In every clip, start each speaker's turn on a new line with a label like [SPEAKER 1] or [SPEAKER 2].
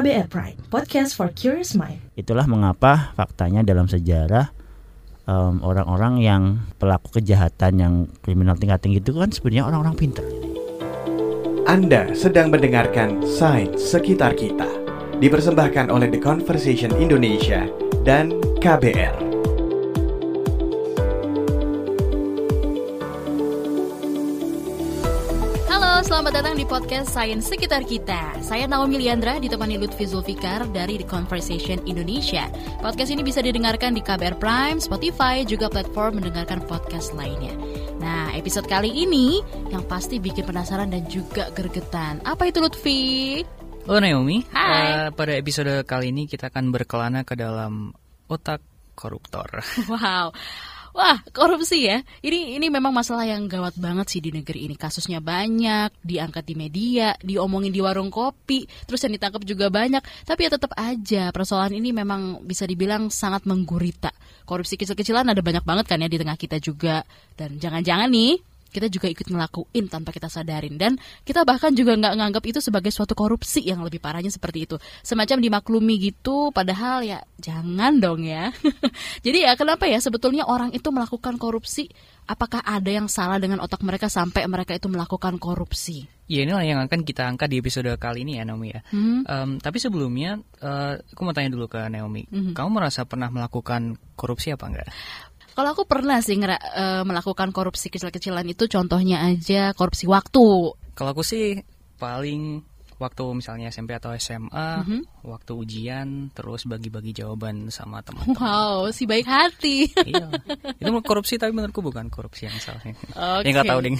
[SPEAKER 1] KBR Prime, podcast for curious mind.
[SPEAKER 2] Itulah mengapa faktanya dalam sejarah em, orang-orang yang pelaku kejahatan yang kriminal tingkat tinggi itu kan sebenarnya orang-orang pintar.
[SPEAKER 3] Anda sedang mendengarkan Sains Sekitar Kita Dipersembahkan oleh The Conversation Indonesia dan KBR
[SPEAKER 4] datang di podcast Sains Sekitar Kita. Saya Naomi Liandra, ditemani Lutfi Zulfikar dari The Conversation Indonesia. Podcast ini bisa didengarkan di KBR Prime, Spotify, juga platform mendengarkan podcast lainnya. Nah, episode kali ini yang pasti bikin penasaran dan juga gergetan. Apa itu Lutfi?
[SPEAKER 5] Halo Naomi,
[SPEAKER 4] Hai.
[SPEAKER 5] Eh, pada episode kali ini kita akan berkelana ke dalam otak koruptor.
[SPEAKER 4] Wow. Wah, korupsi ya. Ini ini memang masalah yang gawat banget sih di negeri ini. Kasusnya banyak, diangkat di media, diomongin di warung kopi, terus yang ditangkap juga banyak. Tapi ya tetap aja persoalan ini memang bisa dibilang sangat menggurita. Korupsi kecil-kecilan ada banyak banget kan ya di tengah kita juga. Dan jangan-jangan nih kita juga ikut ngelakuin tanpa kita sadarin dan kita bahkan juga nggak nganggap itu sebagai suatu korupsi yang lebih parahnya seperti itu semacam dimaklumi gitu padahal ya jangan dong ya jadi ya kenapa ya sebetulnya orang itu melakukan korupsi apakah ada yang salah dengan otak mereka sampai mereka itu melakukan korupsi
[SPEAKER 5] ya inilah yang akan kita angkat di episode kali ini ya Naomi ya.
[SPEAKER 4] Hmm.
[SPEAKER 5] Em, tapi sebelumnya, eh, aku mau tanya dulu ke Naomi,
[SPEAKER 4] Mhm.
[SPEAKER 5] kamu merasa pernah melakukan korupsi apa enggak?
[SPEAKER 4] Kalau aku pernah sih ngera- eh, melakukan korupsi kecil-kecilan itu contohnya aja korupsi waktu.
[SPEAKER 5] Kalau aku sih paling waktu misalnya SMP atau SMA,
[SPEAKER 4] Mhm.
[SPEAKER 5] waktu ujian, terus bagi-bagi jawaban sama teman-teman.
[SPEAKER 4] wow si baik hati
[SPEAKER 5] iya, itu korupsi tapi menurutku bukan korupsi yang salah.
[SPEAKER 4] Oke.
[SPEAKER 5] Ya nggak tahu ding.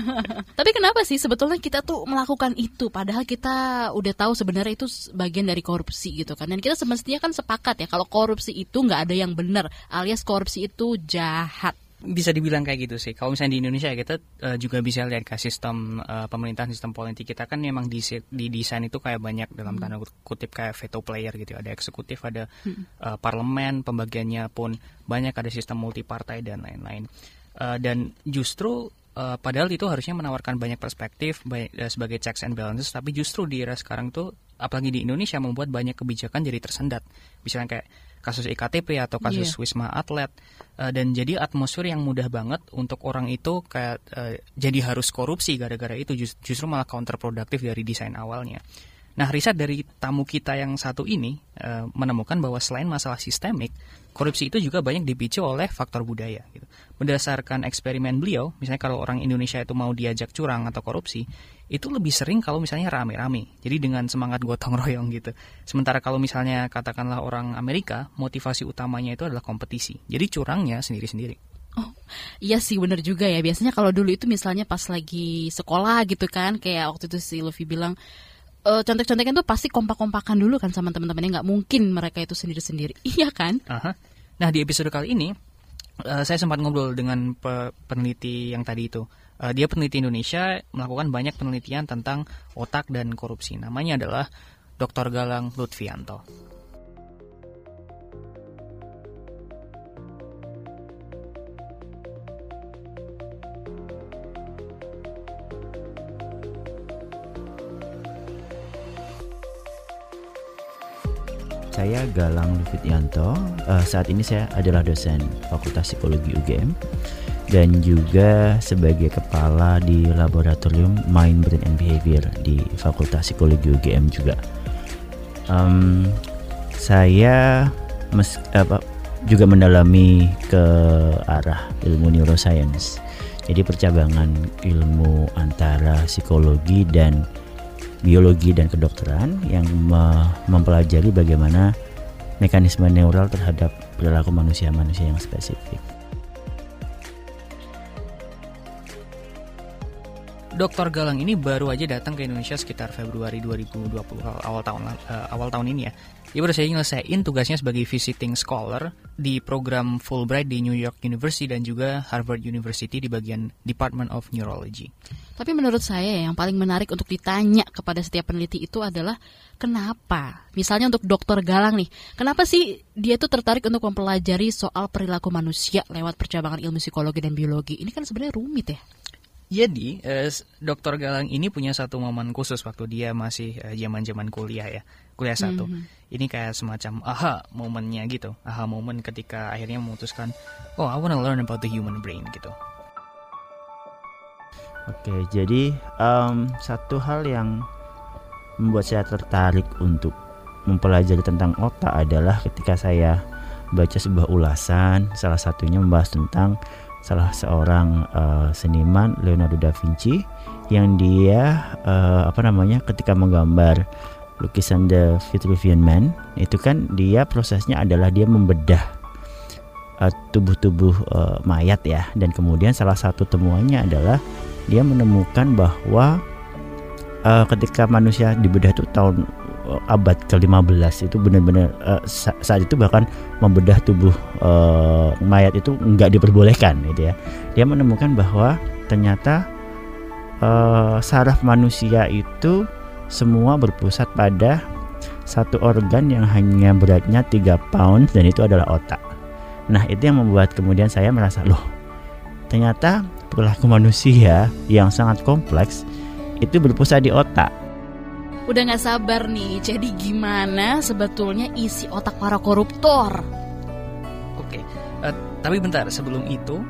[SPEAKER 4] Tapi kenapa sih sebetulnya kita tuh melakukan itu padahal kita udah tahu sebenarnya itu bagian dari korupsi gitu kan. Dan kita semestinya kan sepakat ya kalau korupsi itu nggak ada yang benar alias korupsi itu jahat.
[SPEAKER 5] Bisa dibilang kayak gitu sih. Kalau misalnya di Indonesia ya kita eh, juga bisa lihat ke sistem eh, pemerintahan, sistem politik kita kan memang di desain itu kayak banyak dalam tanda kutip kayak veto player gitu. Ada eksekutif, ada eh, parlemen, pembagiannya pun banyak, ada sistem multipartai dan lain-lain. Eh, dan justru eh, padahal itu harusnya menawarkan banyak perspektif banyak, eh, sebagai checks and balances, tapi justru di era sekarang tuh apalagi di Indonesia membuat banyak kebijakan jadi tersendat. Misalnya kayak kasus iktp atau kasus
[SPEAKER 4] Iya.
[SPEAKER 5] wisma atlet Eh, dan jadi atmosfer yang mudah banget untuk orang itu kayak eh, jadi harus korupsi gara-gara itu Jus- justru malah counterproduktif dari desain awalnya. Nah, riset dari tamu kita yang satu ini eh, menemukan bahwa selain masalah sistemik, korupsi itu juga banyak dipicu oleh faktor budaya. Gitu. Berdasarkan eksperimen beliau, misalnya kalau orang Indonesia itu mau diajak curang atau korupsi, itu lebih sering kalau misalnya rame-rame. Jadi dengan semangat gotong royong gitu. Sementara kalau misalnya katakanlah orang Amerika, motivasi utamanya itu adalah kompetisi. Jadi curangnya sendiri-sendiri.
[SPEAKER 4] Oh, iya sih bener juga ya. Biasanya kalau dulu itu misalnya pas lagi sekolah gitu kan, kayak waktu itu si Luffy bilang eh contek-contekan tuh pasti kompak-kompakan dulu kan sama teman-temannya nggak mungkin mereka itu sendiri-sendiri. Iya kan?
[SPEAKER 5] Aha. Nah di episode kali ini eh, saya sempat ngobrol dengan pe- peneliti yang tadi itu. Eh, dia peneliti Indonesia melakukan banyak penelitian tentang otak dan korupsi. Namanya adalah Dr. Galang Lutfianto.
[SPEAKER 2] Saya Galang Lufityanto. Eh, saat ini saya adalah dosen Fakultas Psikologi UGM dan juga sebagai kepala di Laboratorium Mind, Brain and Behavior di Fakultas Psikologi UGM juga. Em, saya mes- apa, juga mendalami ke arah ilmu neuroscience. Jadi percabangan ilmu antara psikologi dan biologi dan kedokteran yang me- mempelajari bagaimana mekanisme neural terhadap perilaku manusia-manusia yang spesifik.
[SPEAKER 5] Dr. Galang ini baru aja datang ke Indonesia sekitar Februari 2020 awal tahun eh, awal tahun ini ya. Dia baru saja nyelesain tugasnya sebagai visiting scholar di program Fulbright di New York University dan juga Harvard University di bagian Department of Neurology.
[SPEAKER 4] Tapi menurut saya yang paling menarik untuk ditanya kepada setiap peneliti itu adalah kenapa? Misalnya untuk dokter Galang nih, kenapa sih dia tuh tertarik untuk mempelajari soal perilaku manusia lewat percabangan ilmu psikologi dan biologi? Ini kan sebenarnya rumit ya.
[SPEAKER 5] Jadi, eh, Dr. Galang ini punya satu momen khusus waktu dia masih eh, zaman-zaman kuliah ya. Kuliah satu.
[SPEAKER 4] Mhm.
[SPEAKER 5] Ini kayak semacam aha momennya gitu, aha momen ketika akhirnya memutuskan, oh I wanna learn about the human brain gitu.
[SPEAKER 2] Oke, jadi em, satu hal yang membuat saya tertarik untuk mempelajari tentang otak adalah ketika saya baca sebuah ulasan, salah satunya membahas tentang salah seorang eh, seniman Leonardo da Vinci yang dia eh, apa namanya ketika menggambar lukisan The Vitruvian Man itu kan dia prosesnya adalah dia membedah eh, tubuh-tubuh eh, mayat ya dan kemudian salah satu temuannya adalah dia menemukan bahwa eh, ketika manusia dibedah itu tahun eh, abad ke-15 itu benar-benar sa- saat itu bahkan membedah tubuh eh, mayat itu nggak diperbolehkan gitu ya. Dia menemukan bahwa ternyata eh, saraf manusia itu semua berpusat pada satu organ yang hanya beratnya 3 pound dan itu adalah otak. Nah, itu yang membuat kemudian saya merasa loh, ternyata perilaku manusia yang sangat kompleks itu berpusat di otak.
[SPEAKER 4] Udah nggak sabar nih. Jadi gimana sebetulnya isi otak para koruptor?
[SPEAKER 5] Oke, eh, tapi bentar sebelum itu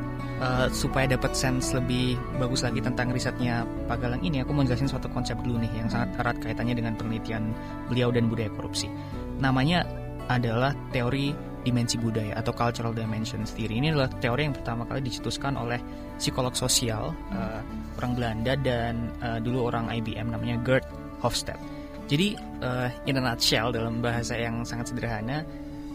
[SPEAKER 5] eh, supaya dapat sense lebih bagus lagi tentang risetnya Pak Galang ini, aku mau jelasin suatu konsep dulu nih yang sangat erat kaitannya dengan penelitian beliau dan budaya korupsi. Namanya adalah teori dimensi budaya atau cultural dimensions theory. Ini adalah teori yang pertama kali dicetuskan oleh psikolog sosial eh, orang Belanda dan eh, dulu orang IBM namanya Gerd Hofstede. Jadi eh, in a nutshell dalam bahasa yang sangat sederhana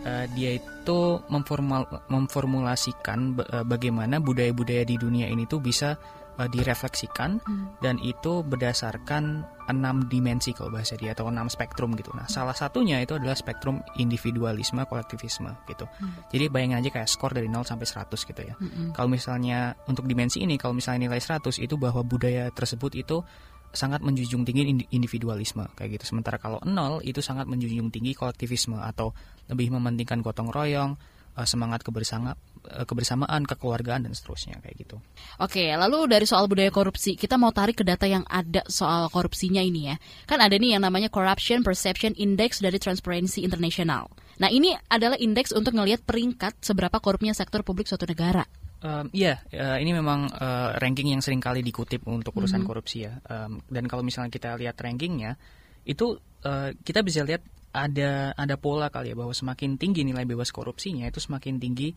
[SPEAKER 5] eh, dia itu memformal, memformulasikan eh, bagaimana budaya-budaya di dunia ini tuh bisa eh, direfleksikan dan itu berdasarkan enam dimensi kalau bahasa dia atau enam spektrum gitu. Nah, salah satunya itu adalah spektrum individualisme kolektivisme gitu. Jadi bayangin aja kayak skor dari 0 sampai 100 gitu ya. Kalau misalnya untuk dimensi ini kalau misalnya nilai 100 itu bahwa budaya tersebut itu sangat menjunjung tinggi indi- individualisme kayak gitu. Sementara kalau nol itu sangat menjunjung tinggi kolektivisme atau lebih mementingkan gotong royong, eh, semangat kebersama, eh, kebersamaan, kekeluargaan dan seterusnya kayak gitu.
[SPEAKER 4] Oke, lalu dari soal budaya korupsi, kita mau tarik ke data yang ada soal korupsinya ini ya. Kan ada nih yang namanya Corruption Perception Index dari Transparency International. Nah, ini adalah indeks untuk ngelihat peringkat seberapa korupnya sektor publik suatu negara.
[SPEAKER 5] Um, Iya, eh, ini memang eh, ranking yang sering kali dikutip untuk urusan korupsi ya. Um, dan kalau misalnya kita lihat rankingnya, itu eh, kita bisa lihat ada ada pola kali ya bahwa semakin tinggi nilai bebas korupsinya itu semakin tinggi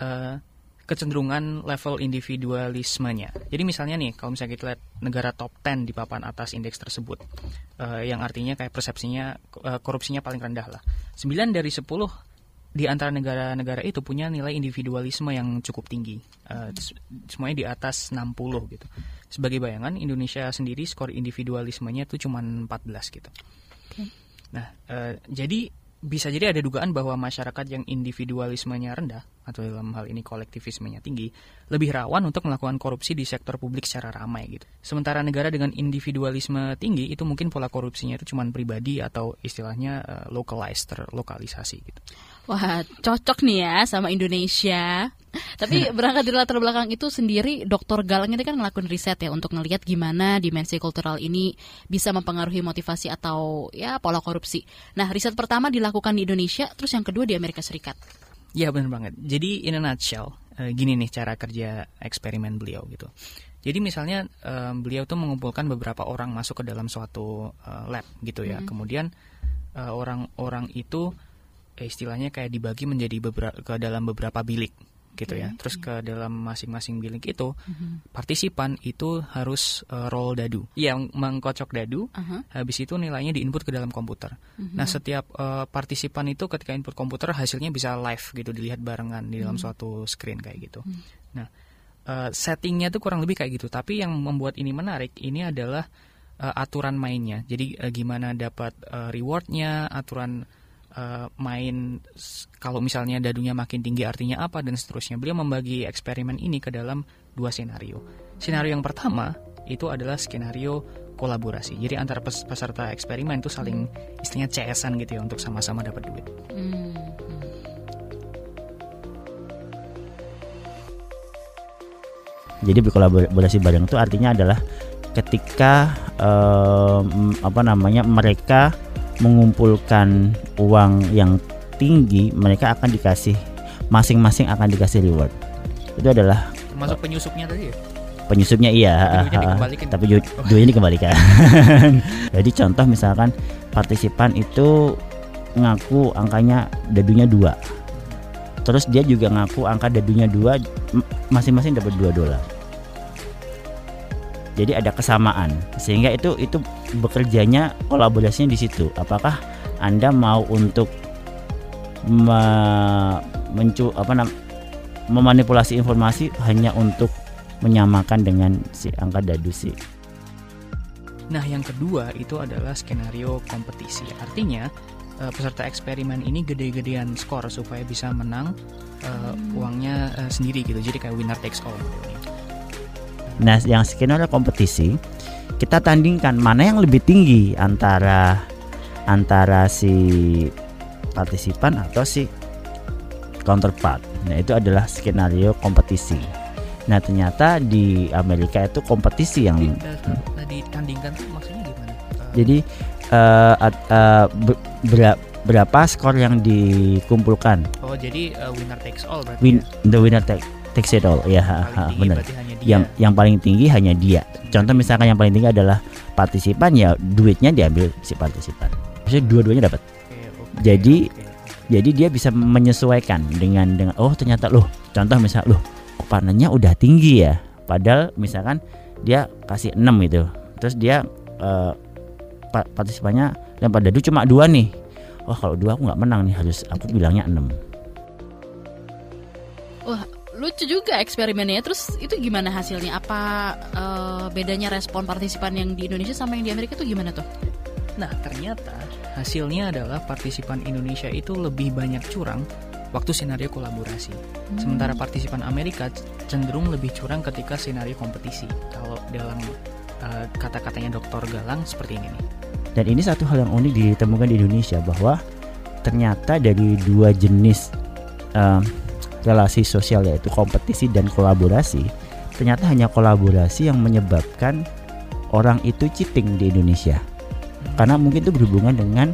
[SPEAKER 5] eh, kecenderungan level individualismenya. Jadi misalnya nih, kalau misalnya kita lihat negara top 10 di papan atas indeks tersebut, eh, yang artinya kayak persepsinya eh, korupsinya paling rendah lah. 9 dari 10 di antara negara-negara itu punya nilai individualisme yang cukup tinggi. S- semuanya di atas 60 gitu. Sebagai bayangan, Indonesia sendiri skor individualismenya itu cuma 14 gitu. Nah, eh, jadi bisa jadi ada dugaan bahwa masyarakat yang individualismenya rendah atau dalam hal ini kolektivismenya tinggi lebih rawan untuk melakukan korupsi di sektor publik secara ramai gitu. Sementara negara dengan individualisme tinggi itu mungkin pola korupsinya itu cuma pribadi atau istilahnya eh, localized, terlokalisasi gitu.
[SPEAKER 4] Wah, cocok nih ya sama Indonesia. Tapi berangkat dari latar belakang itu sendiri, Dr. Galang ini kan ngelakuin riset ya untuk ngelihat gimana dimensi kultural ini bisa mempengaruhi motivasi atau ya pola korupsi. Nah, riset pertama dilakukan di Indonesia, terus yang kedua di Amerika Serikat.
[SPEAKER 5] Ya benar banget. Jadi in a nutshell, eh, gini nih cara kerja eksperimen beliau gitu. Jadi misalnya eh, beliau tuh mengumpulkan beberapa orang masuk ke dalam suatu eh, lab gitu ya. Kemudian eh, orang-orang itu eh, istilahnya kayak dibagi menjadi beberapa ke dalam beberapa bilik gitu ya. Terus ke dalam masing-masing bilik itu partisipan itu harus eh, roll dadu. Yang mengkocok dadu
[SPEAKER 4] Aha.
[SPEAKER 5] habis itu nilainya diinput ke dalam komputer. Nah, setiap eh, partisipan itu ketika input komputer hasilnya bisa live gitu dilihat barengan di dalam suatu screen kayak gitu. Nah, eh, settingnya tuh kurang lebih kayak gitu. Tapi yang membuat ini menarik ini adalah eh, aturan mainnya. Jadi eh, gimana dapat eh, rewardnya, aturan eh, main kalau misalnya dadunya makin tinggi artinya apa dan seterusnya. Beliau membagi eksperimen ini ke dalam dua senario. Senario yang pertama itu adalah skenario kolaborasi. Jadi antara pes- peserta eksperimen itu saling istilahnya CS-an gitu ya untuk sama-sama dapat duit.
[SPEAKER 4] Hmm.
[SPEAKER 2] Jadi berkolaborasi bareng itu artinya adalah ketika em, apa namanya mereka mengumpulkan uang yang tinggi mereka akan dikasih masing-masing akan dikasih reward. Itu adalah
[SPEAKER 5] Termasuk penyusupnya tadi ya?
[SPEAKER 2] penyusupnya iya.
[SPEAKER 5] Tapi duitnya dikembalikan.
[SPEAKER 2] tapi du- duitnya dikembalikan. Jadi contoh misalkan partisipan itu ngaku angkanya dadunya dua. Terus dia juga ngaku angka dadunya dua masing-masing dapat 2 dolar. Jadi ada kesamaan. Sehingga itu itu bekerjanya kolaborasinya di situ apakah anda mau untuk me- mencu apa nam memanipulasi informasi hanya untuk menyamakan dengan si angka dadu si
[SPEAKER 5] Nah, yang kedua itu adalah skenario kompetisi. Artinya, eh, peserta eksperimen ini gede-gedean skor supaya bisa menang eh, uangnya eh, sendiri gitu. Jadi kayak winner takes all.
[SPEAKER 2] Nah, yang skenario kompetisi kita tandingkan mana yang lebih tinggi antara antara si partisipan atau si counterpart. Nah, itu adalah skenario kompetisi. Nah, ternyata di Amerika itu kompetisi yang
[SPEAKER 5] Jadi, eh, tadi tandingkan tuh maksudnya gimana? Eh,
[SPEAKER 2] jadi eh, berapa skor yang dikumpulkan?
[SPEAKER 5] oh, jadi eh, winner takes all berarti.
[SPEAKER 2] Win
[SPEAKER 5] ya?
[SPEAKER 2] the winner take, takes it all. Ya, ha, ha, benar. Yang yang paling tinggi hanya dia. Contoh misalkan yang paling tinggi adalah partisipan ya duitnya diambil si partisipan. Maksudnya dua-duanya dapat. Jadi-. Jadi dia bisa menyesuaikan dengan dengan oh ternyata loh contoh misal loh panennya udah tinggi ya. Padahal misalkan dia kasih 6 gitu. Terus dia pa- partisipannya lempar dadu cuma dua nih. Oh kalau dua aku nggak menang nih harus aku bilangnya 6.
[SPEAKER 4] Lucu juga eksperimennya. Terus itu gimana hasilnya? Apa eh, bedanya respon partisipan yang di Indonesia sama yang di Amerika itu gimana tuh?
[SPEAKER 5] Nah, ternyata hasilnya adalah partisipan Indonesia itu lebih banyak curang waktu senario kolaborasi. Sementara partisipan Amerika cenderung lebih curang ketika senario kompetisi. Kalau dalam eh, kata-katanya Dr. Galang seperti ini nih.
[SPEAKER 2] Dan ini satu hal yang unik ditemukan di Indonesia bahwa ternyata dari dua jenis em, relasi sosial yaitu kompetisi dan kolaborasi, ternyata hanya kolaborasi yang menyebabkan orang itu cheating di Indonesia. Karena mungkin itu berhubungan dengan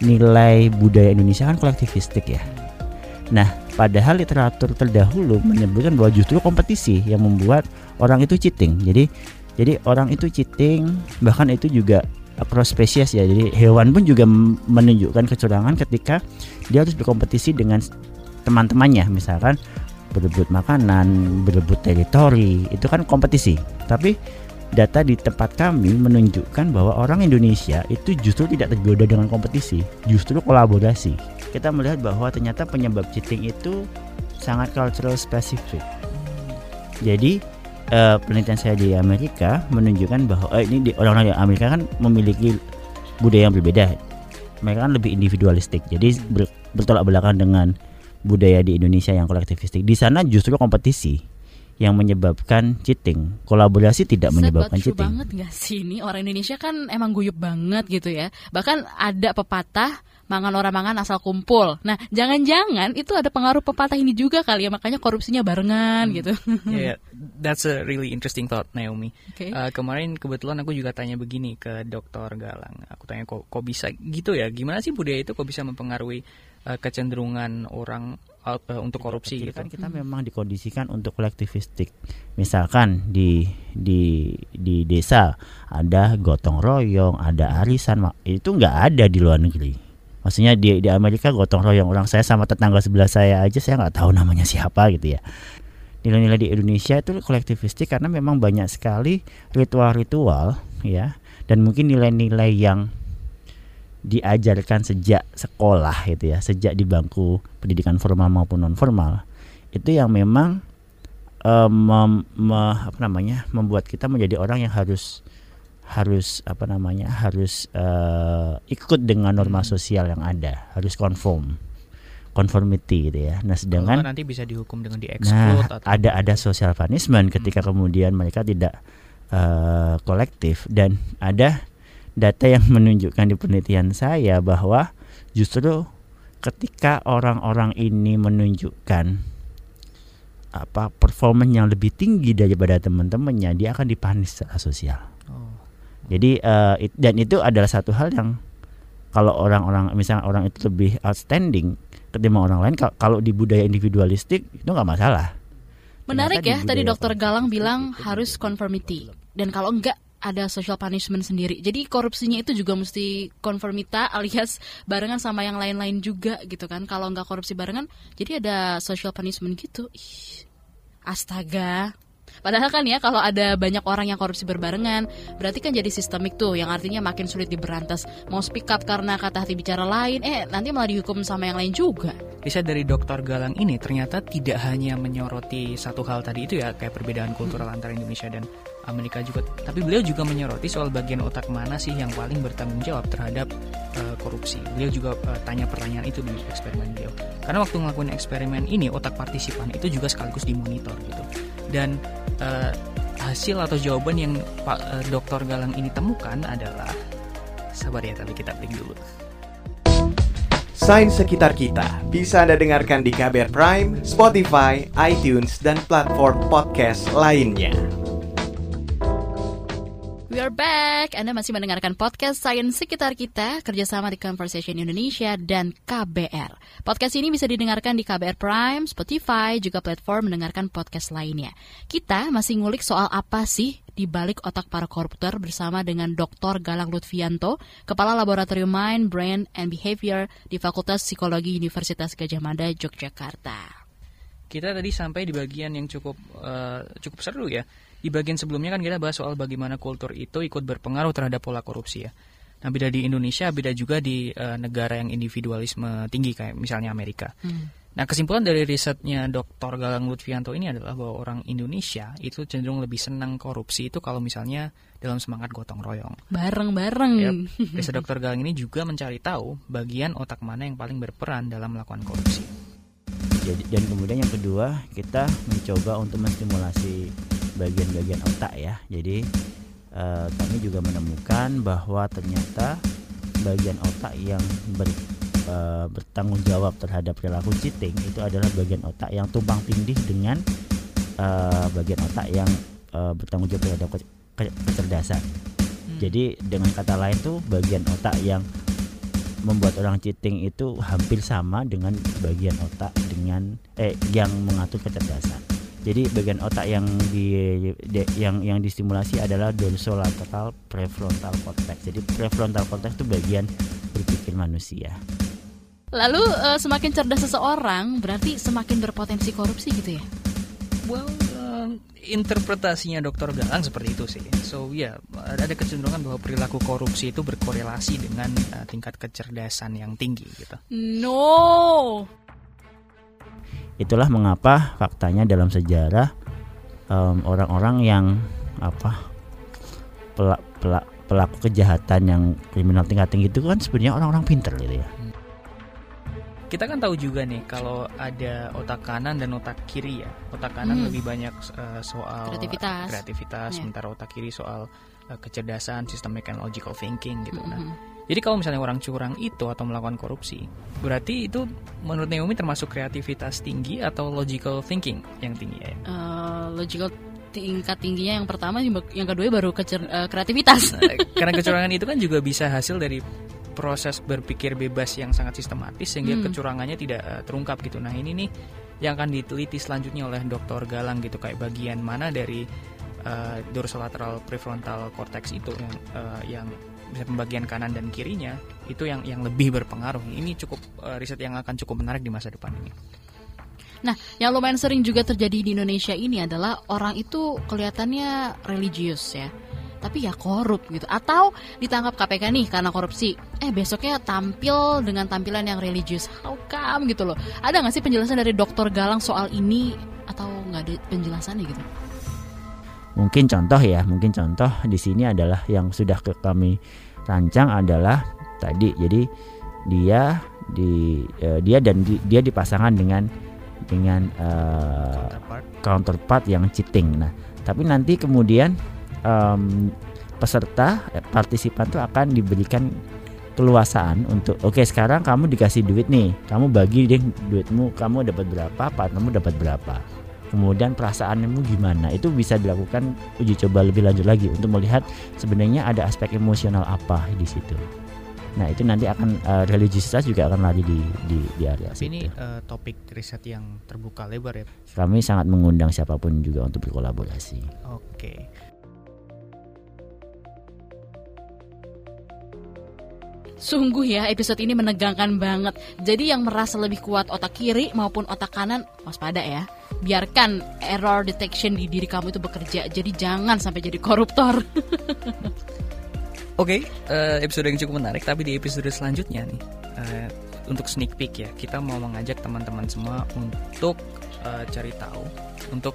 [SPEAKER 2] nilai budaya Indonesia kan kolektivistik ya. Nah, padahal literatur terdahulu menyebutkan bahwa justru kompetisi yang membuat orang itu cheating. Jadi jadi orang itu cheating bahkan itu juga cross species ya. Jadi hewan pun juga menunjukkan kecurangan ketika dia harus berkompetisi dengan teman-temannya misalkan berebut makanan, berebut teritori, itu kan kompetisi. Tapi data di tempat kami menunjukkan bahwa orang Indonesia itu justru tidak tergoda dengan kompetisi, justru kolaborasi. Kita melihat bahwa ternyata penyebab cheating itu sangat cultural specific. Jadi eh, penelitian saya di Amerika menunjukkan bahwa eh, ini orang-orang di Amerika kan memiliki budaya yang berbeda. Mereka kan lebih individualistik. Jadi ber- bertolak belakang dengan budaya di Indonesia yang kolektivistik. Di sana justru kompetisi yang menyebabkan cheating. Kolaborasi tidak menyebabkan
[SPEAKER 4] Sebat
[SPEAKER 2] cheating.
[SPEAKER 4] banget gak sih ini orang Indonesia kan emang guyup banget gitu ya. Bahkan ada pepatah mangan orang mangan asal kumpul. Nah, jangan-jangan itu ada pengaruh pepatah ini juga kali ya makanya korupsinya barengan gitu.
[SPEAKER 5] Yeah, that's a really interesting thought, Naomi.
[SPEAKER 4] Oke.
[SPEAKER 5] Uh, kemarin kebetulan aku juga tanya begini ke Dr. Galang. Aku tanya kok, kok bisa gitu ya? Gimana sih budaya itu kok bisa mempengaruhi uh, kecenderungan orang uh, untuk korupsi
[SPEAKER 2] Kecil
[SPEAKER 5] gitu?
[SPEAKER 2] kan kita memang dikondisikan untuk kolektivistik. Misalkan di di di desa ada gotong royong, ada arisan, itu nggak ada di luar negeri. Maksudnya di di Amerika gotong royong orang saya sama tetangga sebelah saya aja saya nggak tahu namanya siapa gitu ya. Nilai-nilai di Indonesia itu kolektivistik karena memang banyak sekali ritual-ritual ya dan mungkin nilai-nilai yang diajarkan sejak sekolah gitu ya, sejak di bangku pendidikan formal maupun non formal itu yang memang eh, mem- me- apa namanya membuat kita menjadi orang yang harus harus apa namanya harus eh, ikut dengan norma sosial yang ada, harus conform, conformity gitu ya. Nah,
[SPEAKER 5] Kalau
[SPEAKER 2] sedangkan
[SPEAKER 5] nggak nanti bisa dihukum dengan
[SPEAKER 2] Nah,
[SPEAKER 5] di-exclude atau
[SPEAKER 2] ada ada social punishment ketika kemudian mereka tidak eh, kolektif dan ada data yang menunjukkan di penelitian saya bahwa justru ketika orang-orang ini menunjukkan apa performance yang lebih tinggi daripada teman-temannya, dia akan dipanis secara sosial.
[SPEAKER 5] Oh.
[SPEAKER 2] Jadi eh, it- dan itu adalah satu hal yang kalau orang-orang misalnya orang itu lebih outstanding ketimbang orang lain ka- kalau di budaya individualistik itu nggak masalah
[SPEAKER 4] Menarik
[SPEAKER 2] Ternyata
[SPEAKER 4] ya,
[SPEAKER 2] di
[SPEAKER 4] tadi dokter Galang bilang harus conformity. Dan kalau enggak ada social punishment sendiri. Jadi korupsinya itu juga mesti konformita alias barengan sama yang lain-lain juga gitu kan. Kalau enggak korupsi barengan, jadi ada social punishment gitu. Ih, astaga. Padahal kan ya kalau ada banyak orang yang korupsi berbarengan, berarti kan jadi sistemik tuh yang artinya makin sulit diberantas. Mau speak up karena kata hati bicara lain, eh nanti malah dihukum sama yang lain juga.
[SPEAKER 5] Riset dari Dr. Galang ini ternyata tidak hanya menyoroti satu hal tadi itu ya kayak perbedaan kultural antara Indonesia dan Amerika juga, tapi beliau juga menyoroti soal bagian otak mana sih yang paling bertanggung jawab terhadap eh, korupsi. Beliau juga eh, tanya pertanyaan itu di eksperimen beliau. Karena waktu ngelakuin eksperimen ini otak partisipan itu juga sekaligus dimonitor gitu. Dan eh, hasil atau jawaban yang Pak eh, Dr. Galang ini temukan adalah sabar ya tapi kita break dulu.
[SPEAKER 3] Sains sekitar kita bisa Anda dengarkan di KBR Prime, Spotify, iTunes, dan platform podcast lainnya.
[SPEAKER 4] Are back. Anda masih mendengarkan podcast Sains Sekitar Kita kerjasama di Conversation Indonesia dan KBR. Podcast ini bisa didengarkan di KBR Prime, Spotify, juga platform mendengarkan podcast lainnya. Kita masih ngulik soal apa sih di balik otak para koruptor bersama dengan Dr. Galang Lutfianto, Kepala Laboratorium Mind, Brain, and Behavior di Fakultas Psikologi Universitas Gajah Mada, Yogyakarta.
[SPEAKER 5] Kita tadi sampai di bagian yang cukup eh, cukup seru ya. Di bagian sebelumnya kan kita bahas soal bagaimana kultur itu ikut berpengaruh terhadap pola korupsi ya. Nah beda di Indonesia, beda juga di eh, negara yang individualisme tinggi kayak misalnya Amerika. Nah kesimpulan dari risetnya Dr. Galang Lutfianto ini adalah bahwa orang Indonesia itu cenderung lebih senang korupsi itu kalau misalnya dalam semangat gotong royong.
[SPEAKER 4] Bareng-bareng.
[SPEAKER 5] Yap. Riset Dr. Galang ini juga mencari tahu bagian otak mana yang paling berperan dalam melakukan korupsi.
[SPEAKER 2] Jadi dan kemudian yang kedua kita mencoba untuk menstimulasi bagian-bagian otak ya. Jadi eh, kami juga menemukan bahwa ternyata bagian otak yang ber, eh, bertanggung jawab terhadap perilaku cheating itu adalah bagian otak yang tumpang tindih dengan eh, bagian otak yang eh, bertanggung jawab terhadap ke- ke- kecerdasan. Jadi dengan kata lain tuh bagian otak yang membuat orang cheating itu hampir sama dengan bagian otak dengan eh yang mengatur kecerdasan. Jadi bagian otak yang di, de- yang yang distimulasi adalah dorsolateral prefrontal cortex. Jadi prefrontal cortex itu bagian berpikir manusia.
[SPEAKER 4] Lalu eh, semakin cerdas seseorang berarti semakin berpotensi korupsi gitu ya?
[SPEAKER 5] Well, um, interpretasinya Dr. Galang seperti itu sih. So ya, yeah, ada kecenderungan bahwa perilaku korupsi itu berkorelasi dengan uh, tingkat kecerdasan yang tinggi gitu.
[SPEAKER 4] No.
[SPEAKER 2] Itulah mengapa faktanya dalam sejarah em, orang-orang yang apa pela- pela- pelaku kejahatan yang kriminal tingkat tinggi itu kan sebenarnya orang-orang pinter gitu ya.
[SPEAKER 5] Kita kan tahu juga nih kalau ada otak kanan dan otak kiri ya. Otak kanan
[SPEAKER 4] Hmm.
[SPEAKER 5] lebih banyak uh, soal
[SPEAKER 4] Kreativitas.
[SPEAKER 5] kreativitas,
[SPEAKER 4] Ya.
[SPEAKER 5] sementara otak kiri soal uh, kecerdasan, systemic and logical thinking gitu. Nah,
[SPEAKER 4] Mhm.
[SPEAKER 5] Jadi kalau misalnya orang curang itu atau melakukan korupsi, berarti itu menurut Naomi termasuk kreativitas tinggi atau logical thinking yang tinggi ya?
[SPEAKER 4] Eh, logical tingkat tingginya yang pertama, yang kedua baru kecer- kreativitas.
[SPEAKER 5] Nah, karena kecurangan itu kan juga bisa hasil dari proses berpikir bebas yang sangat sistematis sehingga
[SPEAKER 4] Hmm.
[SPEAKER 5] kecurangannya tidak eh, terungkap gitu. Nah ini nih yang akan diteliti selanjutnya oleh Dr. Galang gitu kayak bagian mana dari eh, dorsolateral prefrontal cortex itu yang eh, yang bisa pembagian kanan dan kirinya itu yang yang lebih berpengaruh. Ini cukup eh, riset yang akan cukup menarik di masa depan ini.
[SPEAKER 4] Nah, yang lumayan sering juga terjadi di Indonesia ini adalah orang itu kelihatannya religius ya. Tapi ya korup gitu. Atau ditangkap KPK nih karena korupsi. Eh besoknya tampil dengan tampilan yang religius. How come gitu loh. Ada nggak sih penjelasan dari dokter Galang soal ini? Atau nggak ada penjelasannya gitu?
[SPEAKER 2] Mungkin contoh ya, mungkin contoh di sini adalah yang sudah ke kami rancang adalah tadi. Jadi dia di eh, dia dan di- dia dipasangkan dengan dengan eh,
[SPEAKER 5] Counterpart.
[SPEAKER 2] counterpart yang cheating. Nah, tapi nanti kemudian em, peserta eh, partisipan itu akan diberikan keluasaan untuk oke sekarang kamu dikasih duit nih, kamu bagi deh duitmu, kamu dapat berapa, partnermu dapat berapa. Kemudian perasaanmu gimana? Itu bisa dilakukan uji coba lebih lanjut lagi untuk melihat sebenarnya ada aspek emosional apa di situ. Nah itu nanti akan uh, religiusitas juga akan lari di di, di area
[SPEAKER 5] Tapi ini uh, topik riset yang terbuka lebar ya.
[SPEAKER 2] Kami sangat mengundang siapa pun juga untuk berkolaborasi.
[SPEAKER 5] Oke.
[SPEAKER 4] Sungguh ya, episode ini menegangkan banget. Jadi yang merasa lebih kuat otak kiri maupun otak kanan, waspada ya. Biarkan error detection di diri kamu itu bekerja. Jadi jangan sampai jadi koruptor.
[SPEAKER 5] Oke, eh, episode yang cukup menarik. Tapi di episode selanjutnya nih, eh, untuk sneak peek ya, kita mau mengajak teman-teman semua untuk eh, cari tahu, untuk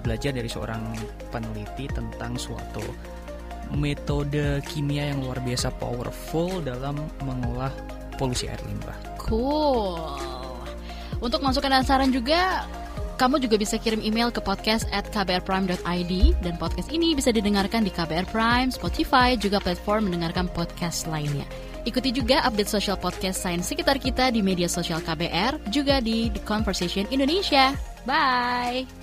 [SPEAKER 5] belajar dari seorang peneliti tentang suatu metode kimia yang luar biasa powerful dalam mengolah polusi air limbah.
[SPEAKER 4] Cool. Untuk masukan dan saran juga, kamu juga bisa kirim email ke podcast at kbrprime.id dan podcast ini bisa didengarkan di KBR Prime, Spotify, juga platform mendengarkan podcast lainnya. Ikuti juga update social podcast sains sekitar kita di media sosial KBR, juga di The Conversation Indonesia. Bye!